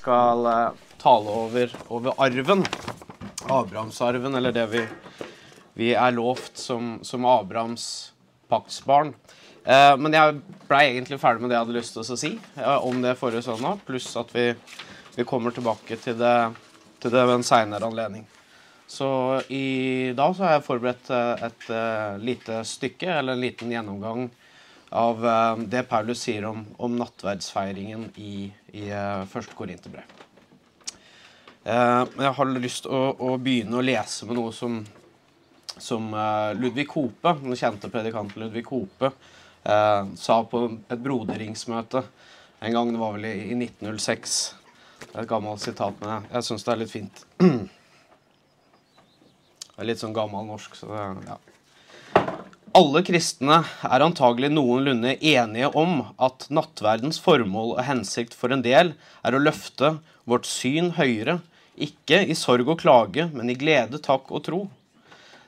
skal eh, tale over, over arven. Abrahamsarven, eller det vi, vi er lovt som, som Abrahams paktsbarn. Eh, men jeg blei egentlig ferdig med det jeg hadde lyst til å si eh, om det forrige søndag, pluss at vi, vi kommer tilbake til det, til det ved en seinere anledning. Så i dag så har jeg forberedt eh, et, et lite stykke, eller en liten gjennomgang av uh, det Paulus sier om, om nattverdsfeiringen i, i uh, første Korinterbrev. Men jeg har lyst til å, å, begynne å lese med noe som, som Ludvig Kope, den kjente predikanten Ludvig Kope, sa på et broderingsmøte en gang, det var vel i, i 1906. Det er et gammelt sitat, men jeg, jeg syns det er litt fint. Det er litt sånn gammel norsk, så det, ja. Alle kristne er antagelig noenlunde enige om at nattverdens formål og hensikt for en del er å løfte vårt syn høyere, ikke i sorg og klage, men i glede, takk og tro.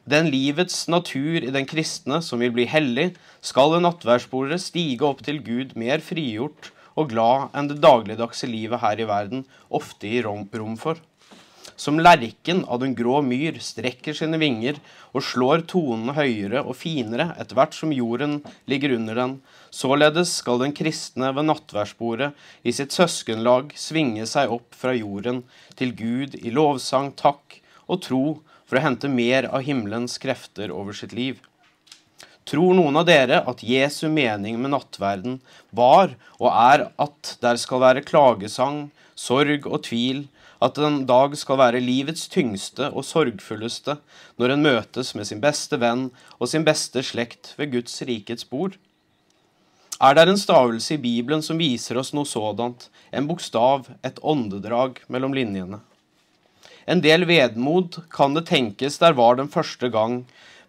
Den livets natur i den kristne som vil bli hellig, skal ved nattverdsbordet stige opp til Gud mer frigjort og glad enn det dagligdagse livet her i verden ofte gir rom for som lerken av den grå myr strekker sine vinger og slår tonene høyere og finere etter hvert som jorden ligger under den, således skal den kristne ved nattverdsbordet i sitt søskenlag svinge seg opp fra jorden til Gud i lovsang, takk og tro for å hente mer av himmelens krefter over sitt liv. Tror noen av dere at Jesu mening med nattverden var og er at der skal være klagesang, sorg og tvil, at en dag skal være livets tyngste og sorgfulleste når en møtes med sin beste venn og sin beste slekt ved Guds rikets bord? Er det en stavelse i Bibelen som viser oss noe sådant, en bokstav, et åndedrag mellom linjene? En del vedmod kan det tenkes der var den første gang,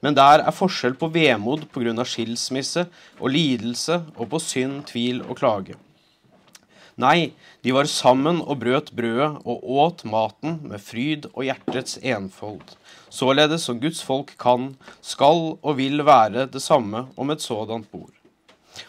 men der er forskjell på vemod pga. skilsmisse og lidelse og på synd, tvil og klage. Nei, de var sammen og brøt brødet og åt maten med fryd og hjertets enfold. Således som Guds folk kan, skal og vil være det samme om et sådant bord.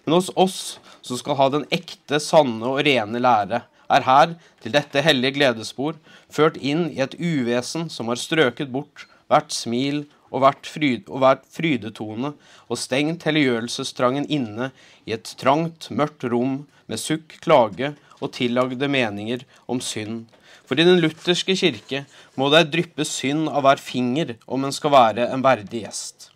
Men hos oss som skal ha den ekte, sanne og rene lære, er her, til dette hellige gledesbord, ført inn i et uvesen som har strøket bort hvert smil og vært, fryd, og vært frydetone, og stengt helliggjørelsestrangen inne i et trangt, mørkt rom med sukk, klage og tillagde meninger om synd. For i den lutherske kirke må det dryppe synd av hver finger om en skal være en verdig gjest.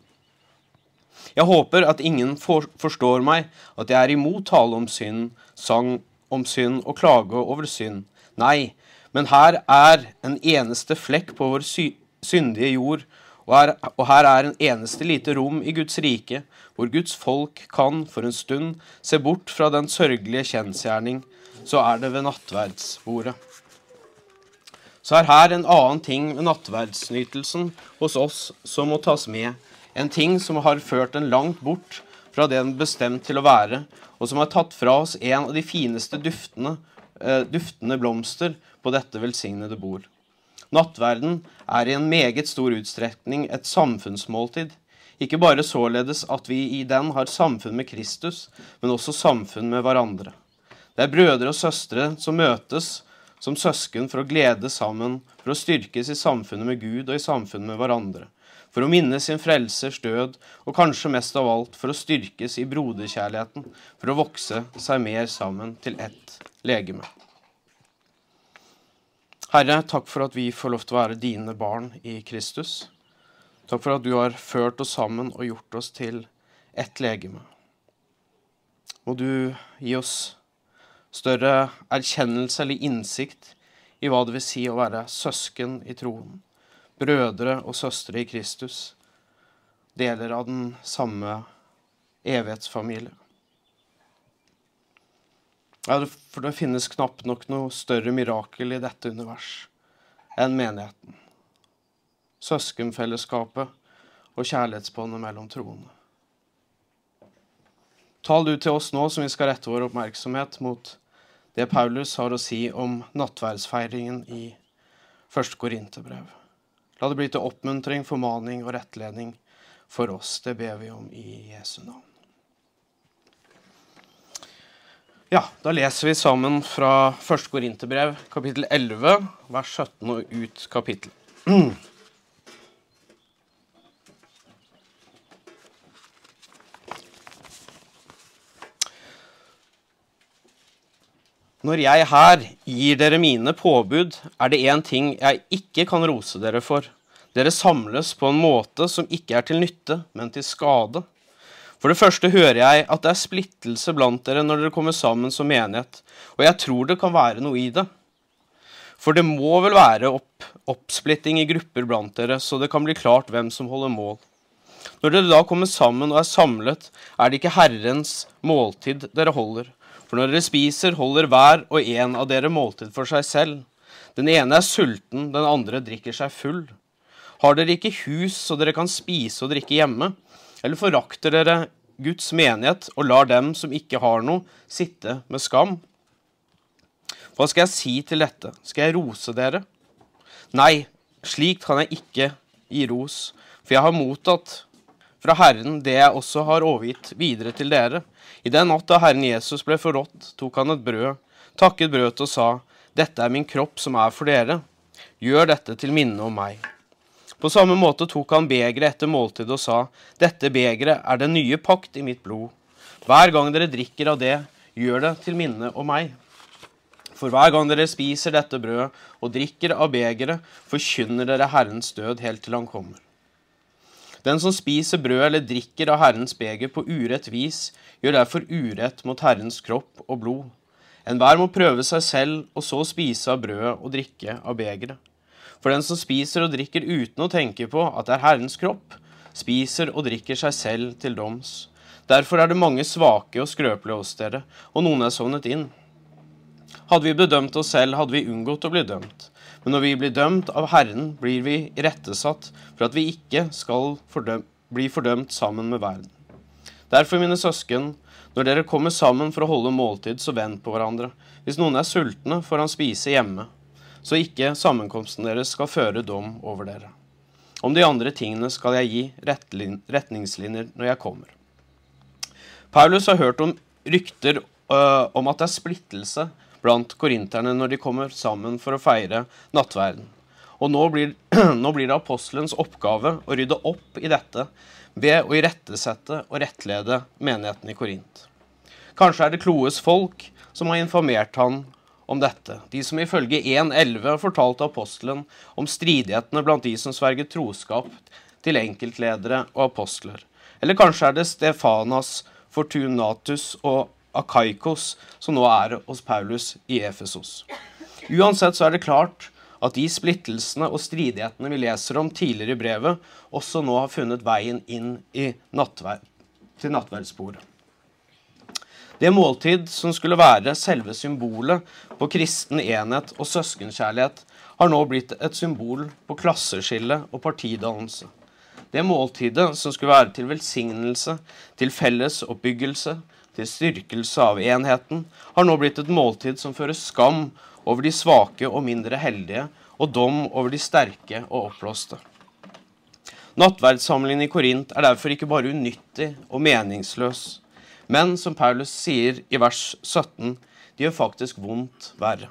Jeg håper at ingen for, forstår meg at jeg er imot tale om synd, sang om synd og klage over synd. Nei, men her er en eneste flekk på vår sy syndige jord, og her, og her er en eneste lite rom i Guds rike, hvor Guds folk kan for en stund se bort fra den sørgelige kjensgjerning, så er det ved nattverdsbordet. Så er her en annen ting ved nattverdsnytelsen hos oss som må tas med, en ting som har ført den langt bort fra det den bestemt til å være, og som har tatt fra oss en av de fineste duftene, eh, duftende blomster på dette velsignede bord. Nattverden er i en meget stor utstrekning et samfunnsmåltid. Ikke bare således at vi i den har samfunn med Kristus, men også samfunn med hverandre. Det er brødre og søstre som møtes som søsken for å glede sammen, for å styrkes i samfunnet med Gud og i samfunnet med hverandre, for å minne sin frelsers død, og kanskje mest av alt for å styrkes i broderkjærligheten, for å vokse seg mer sammen til ett legeme. Herre, takk for at vi får lov til å være dine barn i Kristus. Takk for at du har ført oss sammen og gjort oss til ett legeme. Må du gi oss større erkjennelse eller innsikt i hva det vil si å være søsken i troen, brødre og søstre i Kristus, deler av den samme evighetsfamilie. Ja, for det finnes knapt nok noe større mirakel i dette univers enn menigheten. Søskenfellesskapet og kjærlighetsbåndet mellom troende. Tal du til oss nå som vi skal rette vår oppmerksomhet mot det Paulus har å si om nattverdsfeiringen i første Korinterbrev. La det bli til oppmuntring, formaning og rettledning for oss. Det ber vi om i Jesu navn. Ja, da leser vi sammen fra 1. Korinterbrev, kapittel 11, vers 17 og ut kapittel. Når jeg her gir dere mine påbud, er det én ting jeg ikke kan rose dere for. Dere samles på en måte som ikke er til nytte, men til skade. For det første hører jeg at det er splittelse blant dere når dere kommer sammen som menighet, og jeg tror det kan være noe i det. For det må vel være opp, oppsplitting i grupper blant dere, så det kan bli klart hvem som holder mål. Når dere da kommer sammen og er samlet, er det ikke Herrens måltid dere holder. For når dere spiser, holder hver og en av dere måltid for seg selv. Den ene er sulten, den andre drikker seg full. Har dere ikke hus så dere kan spise og drikke hjemme? Eller forakter dere Guds menighet og lar dem som ikke har noe, sitte med skam? Hva skal jeg si til dette? Skal jeg rose dere? Nei, slikt kan jeg ikke gi ros, for jeg har mottatt fra Herren det jeg også har overgitt videre til dere. I den natt da Herren Jesus ble forrådt, tok han et brød, takket brødet og sa, Dette er min kropp som er for dere. Gjør dette til minne om meg. På samme måte tok han begeret etter måltidet og sa, Dette begeret er den nye pakt i mitt blod. Hver gang dere drikker av det, gjør det til minne om meg. For hver gang dere spiser dette brødet og drikker av begeret, forkynner dere Herrens død helt til han kommer. Den som spiser brød eller drikker av Herrens beger på urett vis, gjør derfor urett mot Herrens kropp og blod. Enhver må prøve seg selv, og så spise av brødet og drikke av begeret. For den som spiser og drikker uten å tenke på at det er Herrens kropp, spiser og drikker seg selv til doms. Derfor er det mange svake og skrøpelige hos dere, og noen er sovnet inn. Hadde vi bedømt oss selv, hadde vi unngått å bli dømt. Men når vi blir dømt av Herren, blir vi irettesatt for at vi ikke skal fordøm bli fordømt sammen med verden. Derfor, mine søsken, når dere kommer sammen for å holde måltid, så vend på hverandre. Hvis noen er sultne, får han spise hjemme, så ikke sammenkomsten deres skal føre dom over dere. Om de andre tingene skal jeg gi retningslinjer når jeg kommer. Paulus har hørt om rykter øh, om at det er splittelse blant korinterne når de kommer sammen for å feire nattverden. Og nå blir, nå blir, det apostelens oppgave å rydde opp i dette ved å irettesette og rettlede menigheten i Korint. Kanskje er det Kloes folk som har informert han om dette, de som ifølge 1.11 fortalte apostelen om stridighetene blant de som sverget troskap til enkeltledere og apostler. Eller kanskje er det Stefanas, Fortunatus og Akaikos, som nå er hos Paulus i Efesos. Uansett så er det klart at de splittelsene og stridighetene vi leser om tidligere i brevet, også nå har funnet veien inn nattverd, til nattverdsbordet. Det måltid som skulle være selve symbolet på kristen enhet og søskenkjærlighet, har nå blitt et symbol på klasseskille og partidannelse. Det måltidet som skulle være til velsignelse, til felles oppbyggelse, til styrkelse av enheten, har nå blitt et måltid som fører skam over de svake og mindre heldige, og dom over de sterke og oppblåste. Nattverdssamlingen i Korint er derfor ikke bare unyttig og meningsløs, men som Paulus sier i vers 17, de gjør faktisk vondt verre.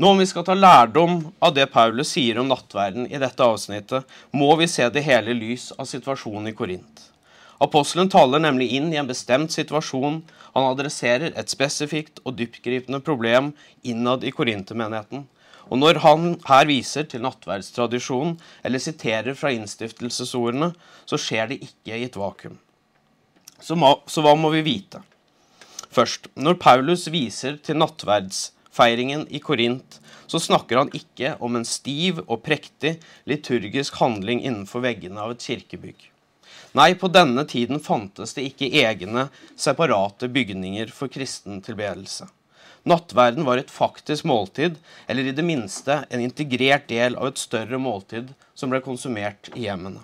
Nå om vi skal ta lærdom av det Paulus sier om nattverden i dette avsnittet, må vi se det hele lys av situasjonen i Korint. Apostelen taler nemlig inn i en bestemt situasjon. Han adresserer et spesifikt og dyptgripende problem innad i korintermenigheten. Og når han her viser til nattverdstradisjonen eller siterer fra innstiftelsesordene, så skjer det ikke i et vakuum. Så, må, så hva må vi vite? Først, når Paulus viser til nattverdsfeiringen i Korint, så snakker han ikke om en stiv og prektig liturgisk handling innenfor veggene av et kirkebygg. Nei, på denne tiden fantes det ikke egne, separate bygninger for kristen tilbedelse. Nattverden var et faktisk måltid, eller i det minste en integrert del av et større måltid som ble konsumert i hjemmene.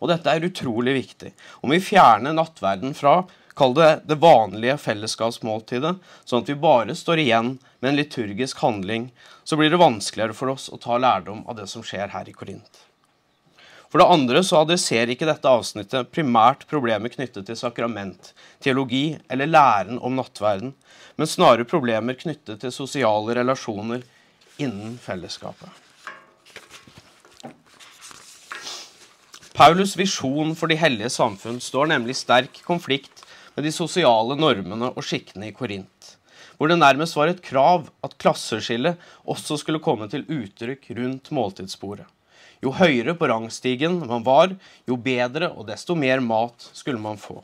Og dette er utrolig viktig. Om vi fjerner nattverden fra, kall det det vanlige fellesskapsmåltidet, sånn at vi bare står igjen med en liturgisk handling, så blir det vanskeligere for oss å ta lærdom av det som skjer her i Korint. For det andre så adresserer ikke dette avsnittet primært problemer knyttet til sakrament, teologi eller læren om nattverden, men snarere problemer knyttet til sosiale relasjoner innen fellesskapet. Paulus' visjon for de hellige samfunn står nemlig i sterk konflikt med de sosiale normene og skikkene i Korint, hvor det nærmest var et krav at klasseskillet også skulle komme til uttrykk rundt måltidsbordet. Jo høyere på rangstigen man var, jo bedre og desto mer mat skulle man få.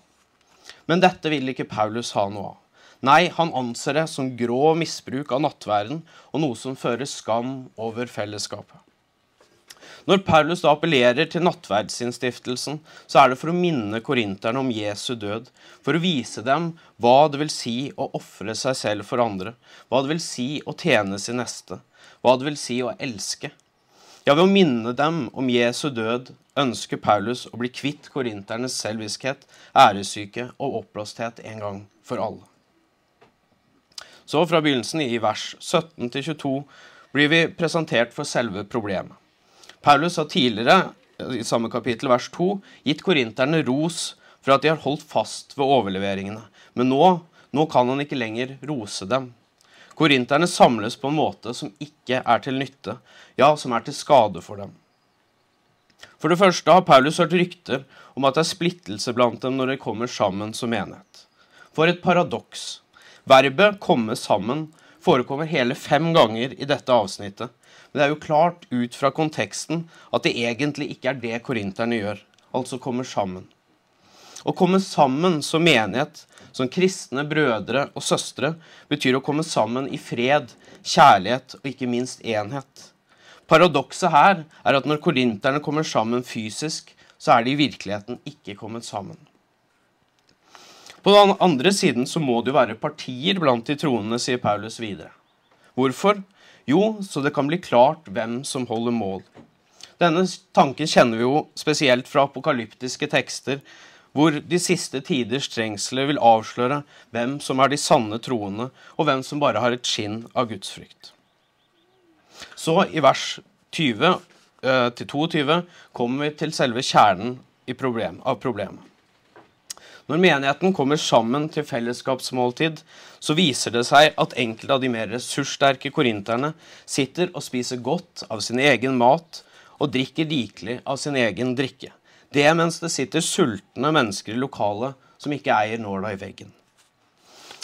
Men dette vil ikke Paulus ha noe av. Nei, han anser det som grå misbruk av nattverden og noe som fører skam over fellesskapet. Når Paulus da appellerer til nattverdsinnstiftelsen, så er det for å minne korinterne om Jesu død, for å vise dem hva det vil si å ofre seg selv for andre, hva det vil si å tjene sin neste, hva det vil si å elske. Ja, ved å minne dem om Jesu død ønsker Paulus å bli kvitt korinternes selviskhet, æresyke og oppblåsthet en gang for alle. Så fra begynnelsen i vers 17 til 22 blir vi presentert for selve problemet. Paulus har tidligere, i samme kapittel, vers 2, gitt korinterne ros for at de har holdt fast ved overleveringene. Men nå, nå kan han ikke lenger rose dem. Korinterne samles på en måte som ikke er til nytte, ja, som er til skade for dem. For det første har Paulus hørt rykter om at det er splittelse blant dem når de kommer sammen som enhet. For et paradoks. Verbet 'komme sammen' forekommer hele fem ganger i dette avsnittet, men det er jo klart ut fra konteksten at det egentlig ikke er det korinterne gjør, altså kommer sammen. Å komme sammen som menighet, som kristne brødre og søstre, betyr å komme sammen i fred, kjærlighet og ikke minst enhet. Paradokset her er at når korinterne kommer sammen fysisk, så er de i virkeligheten ikke kommet sammen. På den andre siden så må det jo være partier blant de troende, sier Paulus videre. Hvorfor? Jo, så det kan bli klart hvem som holder mål. Denne tanken kjenner vi jo spesielt fra apokalyptiske tekster, hvor de siste tiders trengsler vil avsløre hvem som er de sanne troende, og hvem som bare har et skinn av gudsfrykt. Så i vers 20 til 22 kommer vi til selve kjernen av problemet. Når menigheten kommer sammen til fellesskapsmåltid, så viser det seg at enkelte av de mer ressurssterke korinterne sitter og spiser godt av sin egen mat og drikker rikelig av sin egen drikke. Det mens det sitter sultne mennesker i lokalet som ikke eier nåla i veggen.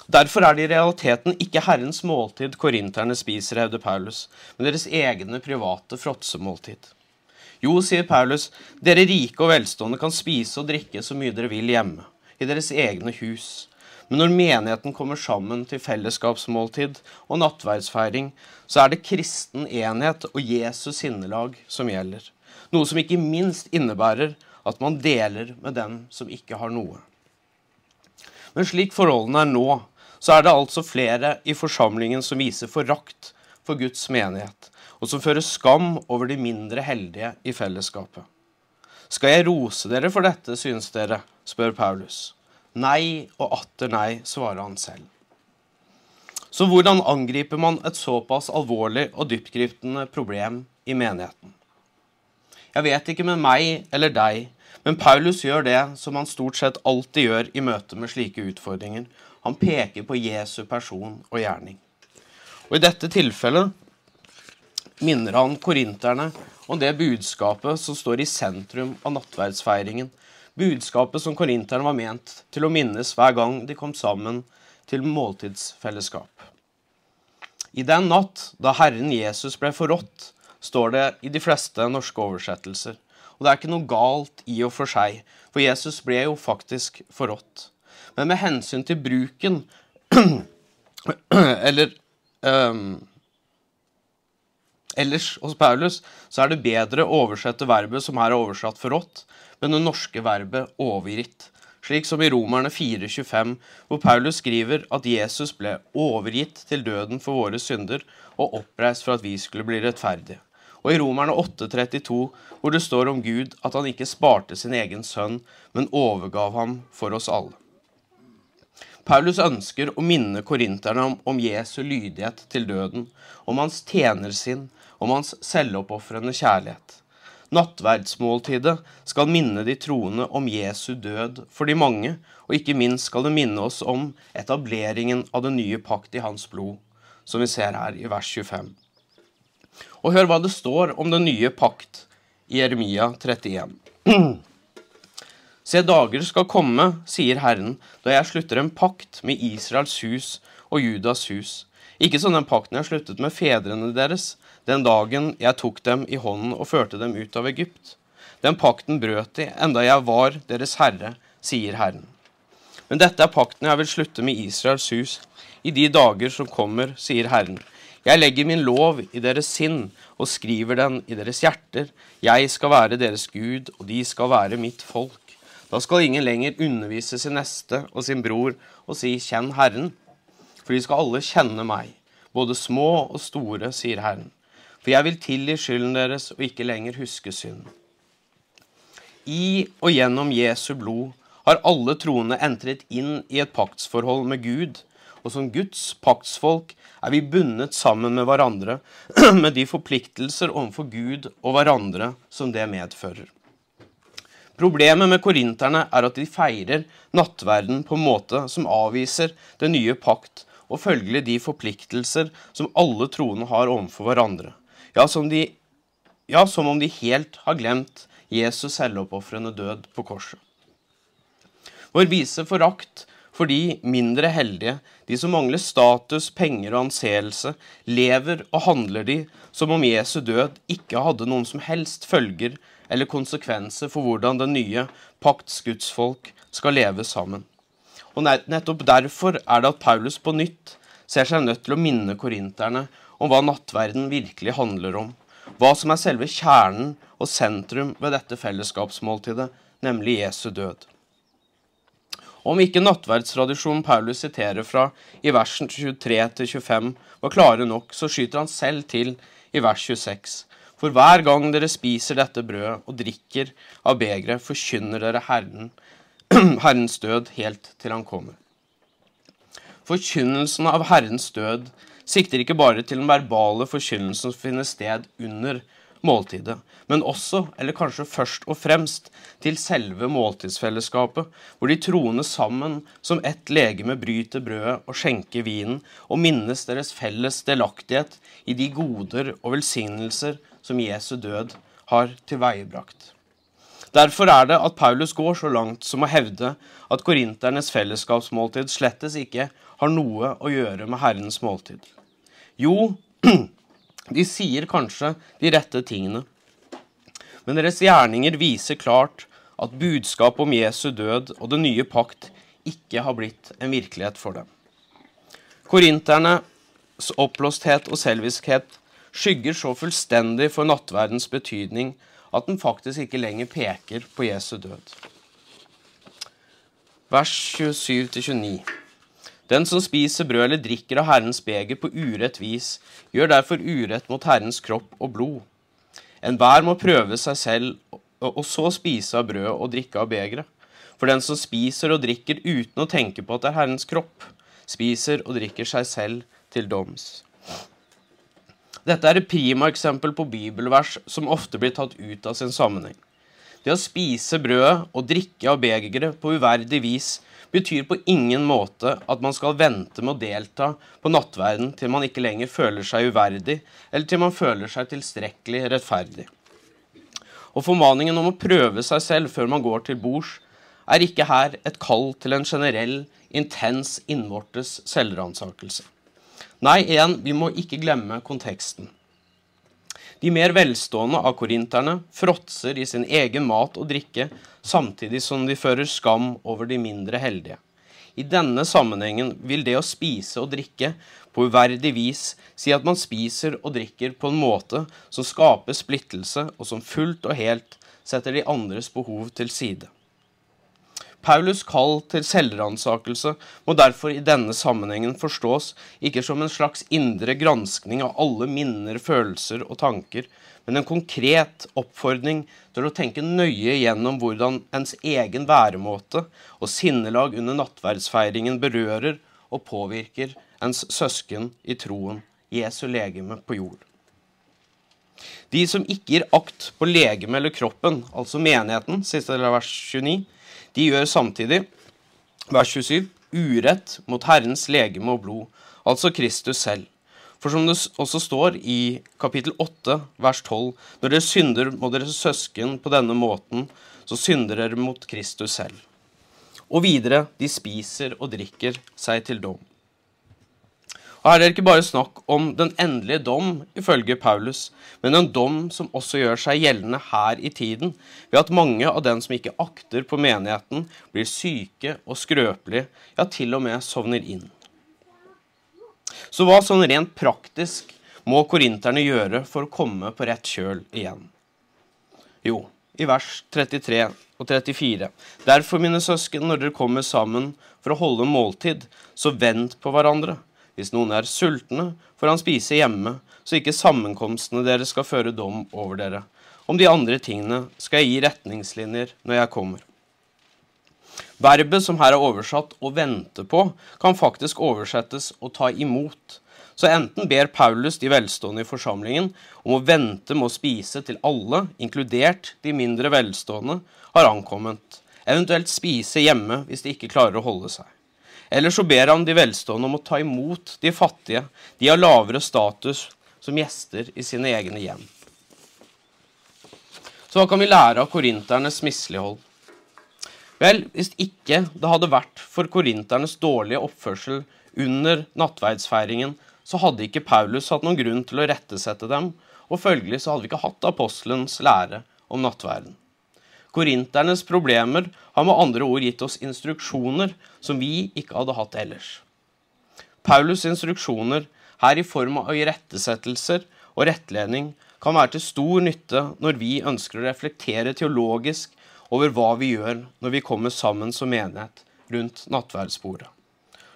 Derfor er det i realiteten ikke Herrens måltid korinterne spiser, hevder Paulus, men deres egne private fråtsemåltid. Jo, sier Paulus, dere rike og velstående kan spise og drikke så mye dere vil hjemme i deres egne hus. Men når menigheten kommer sammen til fellesskapsmåltid og nattverdsfeiring, så er det kristen enhet og Jesus sinnelag som gjelder. Noe som ikke minst innebærer at man deler med dem som ikke har noe. Men slik forholdene er nå, så er det altså flere i forsamlingen som viser forakt for Guds menighet, og som fører skam over de mindre heldige i fellesskapet. Skal jeg rose dere for dette, synes dere? spør Paulus. Nei og atter nei, svarer han selv. Så hvordan angriper man et såpass alvorlig og dyptgripende problem i menigheten? Jeg vet ikke med meg eller deg, men Paulus gjør det som han stort sett alltid gjør i møte med slike utfordringer. Han peker på Jesu person og gjerning. Og I dette tilfellet minner han korinterne om det budskapet som står i sentrum av nattverdsfeiringen, budskapet som korinterne var ment til å minnes hver gang de kom sammen til måltidsfellesskap. I den natt da Herren Jesus ble forrådt, står det i de fleste norske oversettelser. Og det er ikke noe galt i og for seg, for Jesus ble jo faktisk forrådt. Men med hensyn til bruken Eller um, Ellers hos Paulus så er det bedre å oversette verbet som her er oversatt forrådt, men det norske verbet overgitt. Slik som i Romerne 4,25, hvor Paulus skriver at Jesus ble overgitt til døden for våre synder og oppreist for at vi skulle bli rettferdige. Og i Romerne 8,32, hvor det står om Gud at han ikke sparte sin egen sønn, men overgav ham for oss alle. Paulus ønsker å minne korinterne om, om Jesu lydighet til døden, om hans tjenersinn, om hans selvoppofrende kjærlighet. Nattverdsmåltidet skal minne de troende om Jesu død for de mange, og ikke minst skal det minne oss om etableringen av den nye pakt i hans blod, som vi ser her i vers 25. Og hør hva det står om den nye pakt i Jeremia 31. Se, dager skal komme, sier Herren, da jeg slutter en pakt med Israels hus og Judas hus. Ikke som den pakten jeg sluttet med fedrene deres, den dagen jeg tok dem i hånden og førte dem ut av Egypt. Den pakten brøt de, enda jeg var deres herre, sier Herren. Men dette er pakten jeg vil slutte med Israels hus i de dager som kommer, sier Herren. Jeg legger min lov i deres sinn og skriver den i deres hjerter. Jeg skal være deres Gud, og de skal være mitt folk. Da skal ingen lenger undervise sin neste og sin bror og si 'Kjenn Herren', for de skal alle kjenne meg, både små og store, sier Herren. For jeg vil tilgi skylden deres og ikke lenger huske synd. I og gjennom Jesu blod har alle troende entret inn i et paktsforhold med Gud, og som Guds paktsfolk er vi bundet sammen med hverandre med de forpliktelser overfor Gud og hverandre som det medfører. Problemet med korinterne er at de feirer nattverden på en måte som avviser den nye pakt og følgelig de forpliktelser som alle troende har overfor hverandre. Ja som, de, ja, som om de helt har glemt Jesus selvoppofrende død på korset. Vår vise forakt for de mindre heldige, de som mangler status, penger og anseelse, lever og handler de som om Jesu død ikke hadde noen som helst følger eller konsekvenser for hvordan den nye pakts gudsfolk skal leve sammen. Og nettopp derfor er det at Paulus på nytt ser seg nødt til å minne korinterne om hva nattverden virkelig handler om, hva som er selve kjernen og sentrum ved dette fellesskapsmåltidet, nemlig Jesu død. Om ikke nattverdstradisjonen Paulus siterer fra i versen 23-25 var klare nok, så skyter han selv til i vers 26. For hver gang dere spiser dette brødet og drikker av begeret, forkynner dere Herren, Herrens død helt til han kommer. Forkynnelsen av Herrens død sikter ikke bare til den verbale forkynnelsen som finner sted under måltidet, men også, eller kanskje først og fremst, til selve måltidsfellesskapet, hvor de troende sammen som ett legeme bryter brødet og skjenker vinen, og minnes deres felles delaktighet i de goder og velsignelser som Jesu død har tilveiebrakt. Derfor er det at Paulus går så langt som å hevde at korinternes fellesskapsmåltid slettes ikke har noe å gjøre med Herrens måltid. Jo, De sier kanskje de rette tingene, men deres gjerninger viser klart at budskapet om Jesu død og den nye pakt ikke har blitt en virkelighet for dem. Korinternes oppblåsthet og selviskhet skygger så fullstendig for nattverdens betydning at den faktisk ikke lenger peker på Jesu død. Vers 27-29. Den som spiser brød eller drikker av Herrens beger på urett vis, gjør derfor urett mot Herrens kropp og blod. Enhver må prøve seg selv, og så spise av brødet og drikke av begeret. For den som spiser og drikker uten å tenke på at det er Herrens kropp, spiser og drikker seg selv til doms. Dette er et prima eksempel på bibelvers som ofte blir tatt ut av sin sammenheng. Det å spise brødet og drikke av begeret på uverdig vis betyr på ingen måte at man skal vente med å delta på nattverden til man ikke lenger føler seg uverdig, eller til man føler seg tilstrekkelig rettferdig. Og formaningen om å prøve seg selv før man går til bords, er ikke her et kall til en generell, intens innvortes selvransakelse. Nei, igjen, vi må ikke glemme konteksten. De mer velstående av korinterne fråtser i sin egen mat og drikke, samtidig som de fører skam over de mindre heldige. I denne sammenhengen vil det å spise og drikke på uverdig vis si at man spiser og drikker på en måte som skaper splittelse, og som fullt og helt setter de andres behov til side. Paulus' kall til selvransakelse må derfor i denne sammenhengen forstås ikke som en slags indre granskning av alle minner, følelser og tanker, men en konkret oppfordring til å tenke nøye gjennom hvordan ens egen væremåte og sinnelag under nattverdsfeiringen berører og påvirker ens søsken i troen, Jesu legeme på jord. De som ikke gir akt på legeme eller kroppen, altså menigheten, siste del av vers 29, de gjør samtidig, vers 27, urett mot Herrens legeme og blod, altså Kristus selv. For som det også står i kapittel 8, vers 12, når dere synder mot deres søsken på denne måten, så synder dere mot Kristus selv. Og videre, de spiser og drikker seg til dom. Her er det ikke bare snakk om den endelige dom, ifølge Paulus, men en dom som også gjør seg gjeldende her i tiden, ved at mange av den som ikke akter på menigheten, blir syke og skrøpelige, ja, til og med sovner inn. Så hva sånn rent praktisk må korinterne gjøre for å komme på rett kjøl igjen? Jo, i vers 33 og 34. Derfor, mine søsken, når dere kommer sammen for å holde måltid, så vent på hverandre. Hvis noen er sultne, får han spise hjemme, så ikke sammenkomstene deres skal føre dom over dere. Om de andre tingene skal jeg gi retningslinjer når jeg kommer. Verbet som her er oversatt 'å vente på', kan faktisk oversettes 'å ta imot'. Så enten ber Paulus de velstående i forsamlingen om å vente med å spise til alle, inkludert de mindre velstående, har ankommet, eventuelt spise hjemme hvis de ikke klarer å holde seg. Eller så ber han de velstående om å ta imot de fattige, de har lavere status, som gjester i sine egne hjem. Så hva kan vi lære av korinternes mislighold? Vel, hvis ikke det hadde vært for korinternes dårlige oppførsel under nattverdsfeiringen, så hadde ikke Paulus hatt noen grunn til å rettesette dem, og følgelig så hadde vi ikke hatt apostelens lære om nattverden. Korinternes problemer har med andre ord gitt oss instruksjoner som vi ikke hadde hatt ellers. Paulus' instruksjoner, her i form av irettesettelser og rettledning, kan være til stor nytte når vi ønsker å reflektere teologisk over hva vi gjør når vi kommer sammen som menighet rundt nattverdsbordet.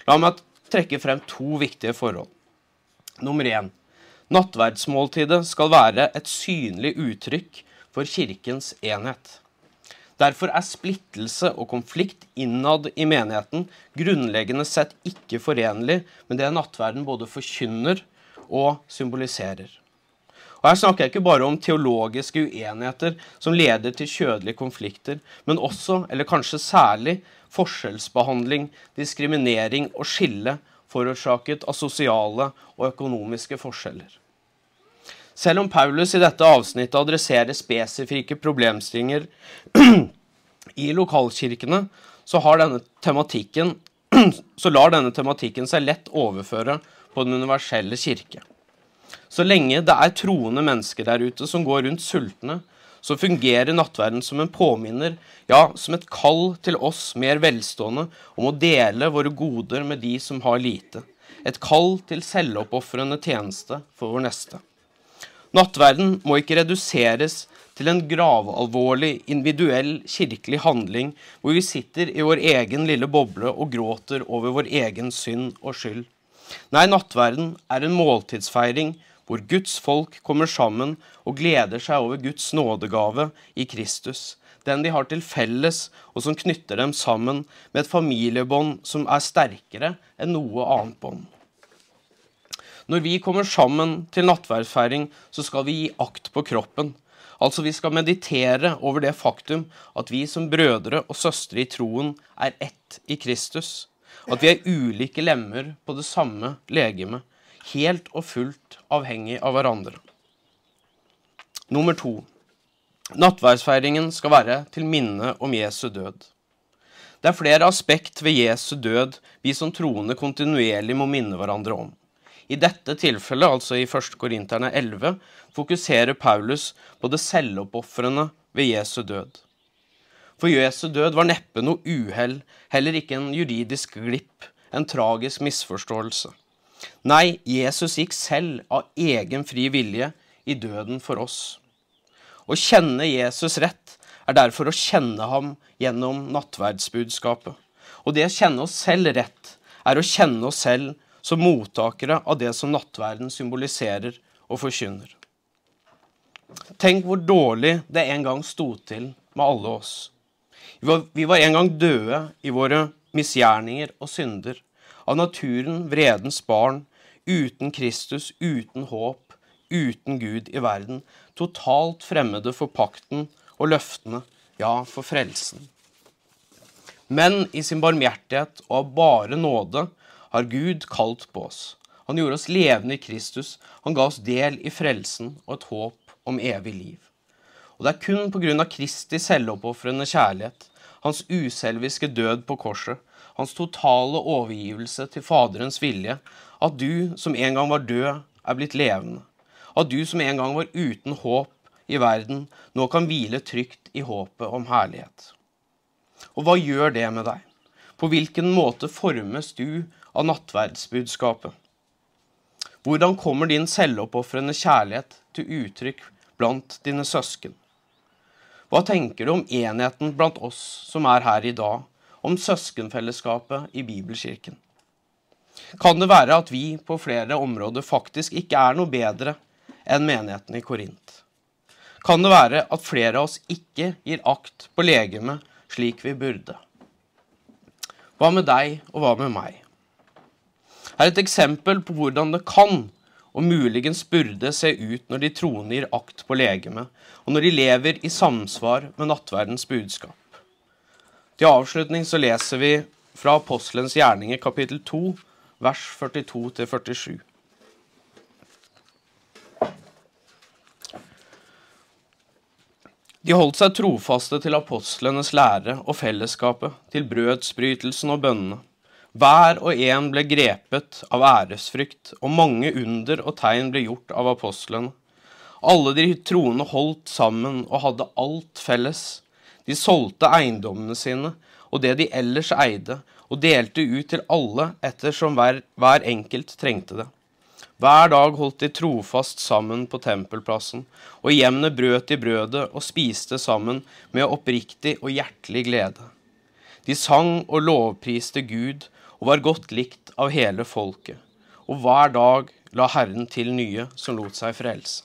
La meg trekke frem to viktige forhold. Nummer én. Nattverdsmåltidet skal være et synlig uttrykk for kirkens enhet. Derfor er splittelse og konflikt innad i menigheten grunnleggende sett ikke forenlig med det nattverden både forkynner og symboliserer. Og Her snakker jeg ikke bare om teologiske uenigheter som leder til kjødelige konflikter, men også, eller kanskje særlig, forskjellsbehandling, diskriminering og skille forårsaket av sosiale og økonomiske forskjeller. Selv om Paulus i dette avsnittet adresserer spesifikke problemstillinger i lokalkirkene, så, så lar denne tematikken seg lett overføre på den universelle kirke. Så lenge det er troende mennesker der ute som går rundt sultne, så fungerer nattverden som en påminner, ja, som et kall til oss mer velstående om å dele våre goder med de som har lite. Et kall til selvoppofrende tjeneste for vår neste. Nattverden må ikke reduseres til en gravalvorlig, individuell kirkelig handling hvor vi sitter i vår egen lille boble og gråter over vår egen synd og skyld. Nei, nattverden er en måltidsfeiring hvor Guds folk kommer sammen og gleder seg over Guds nådegave i Kristus, den de har til felles, og som knytter dem sammen med et familiebånd som er sterkere enn noe annet bånd. Når vi kommer sammen til nattverdsfeiring, så skal vi gi akt på kroppen. Altså vi skal meditere over det faktum at vi som brødre og søstre i troen er ett i Kristus. At vi er ulike lemmer på det samme legemet, helt og fullt avhengig av hverandre. Nummer to. Nattverdsfeiringen skal være til minne om Jesu død. Det er flere aspekt ved Jesu død vi som troende kontinuerlig må minne hverandre om. I dette tilfellet, altså i 1. Korinterne 11, fokuserer Paulus på det selvoppofrende ved Jesu død. For Jesu død var neppe noe uhell, heller ikke en juridisk glipp, en tragisk misforståelse. Nei, Jesus gikk selv av egen fri vilje i døden for oss. Å kjenne Jesus rett er derfor å kjenne ham gjennom nattverdsbudskapet. Og det å kjenne oss selv rett er å kjenne oss selv som mottakere av det som nattverden symboliserer og forkynner. Tenk hvor dårlig det en gang sto til med alle oss. Vi var en gang døde i våre misgjerninger og synder. Av naturen vredens barn, uten Kristus, uten håp, uten Gud i verden, totalt fremmede for pakten og løftene, ja, for frelsen. Men i sin barmhjertighet og av bare nåde har Gud kalt på oss. Han gjorde oss levende i Kristus. Han ga oss del i frelsen og et håp om evig liv. Og det er kun pga. Kristi selvoppofrende kjærlighet, hans uselviske død på korset, hans totale overgivelse til Faderens vilje, at du som en gang var død, er blitt levende. At du som en gang var uten håp i verden, nå kan hvile trygt i håpet om herlighet. Og hva gjør det med deg? På hvilken måte formes du av nattverdsbudskapet? Hvordan kommer din selvoppofrende kjærlighet til uttrykk blant dine søsken? Hva tenker du om enheten blant oss som er her i dag, om søskenfellesskapet i Bibelkirken? Kan det være at vi på flere områder faktisk ikke er noe bedre enn menigheten i Korint? Kan det være at flere av oss ikke gir akt på legemet slik vi burde? Hva med deg, og hva med meg? Her er et eksempel på hvordan det kan og muligens burde se ut når de troende gir akt på legemet, og når de lever i samsvar med nattverdens budskap. Til avslutning så leser vi fra Apostelens gjerninger kapittel 2, vers 42-47. De holdt seg trofaste til apostlenes lære og fellesskapet, til brødsbrytelsen og bønnene. Hver og en ble grepet av æresfrykt, og mange under og tegn ble gjort av apostlene. Alle de troende holdt sammen og hadde alt felles. De solgte eiendommene sine og det de ellers eide, og delte ut til alle ettersom hver, hver enkelt trengte det. Hver dag holdt de trofast sammen på tempelplassen, og i hjemmene brøt de brødet og spiste sammen med oppriktig og hjertelig glede. De sang og lovpriste Gud og var godt likt av hele folket. Og hver dag la Herren til nye som lot seg frelse.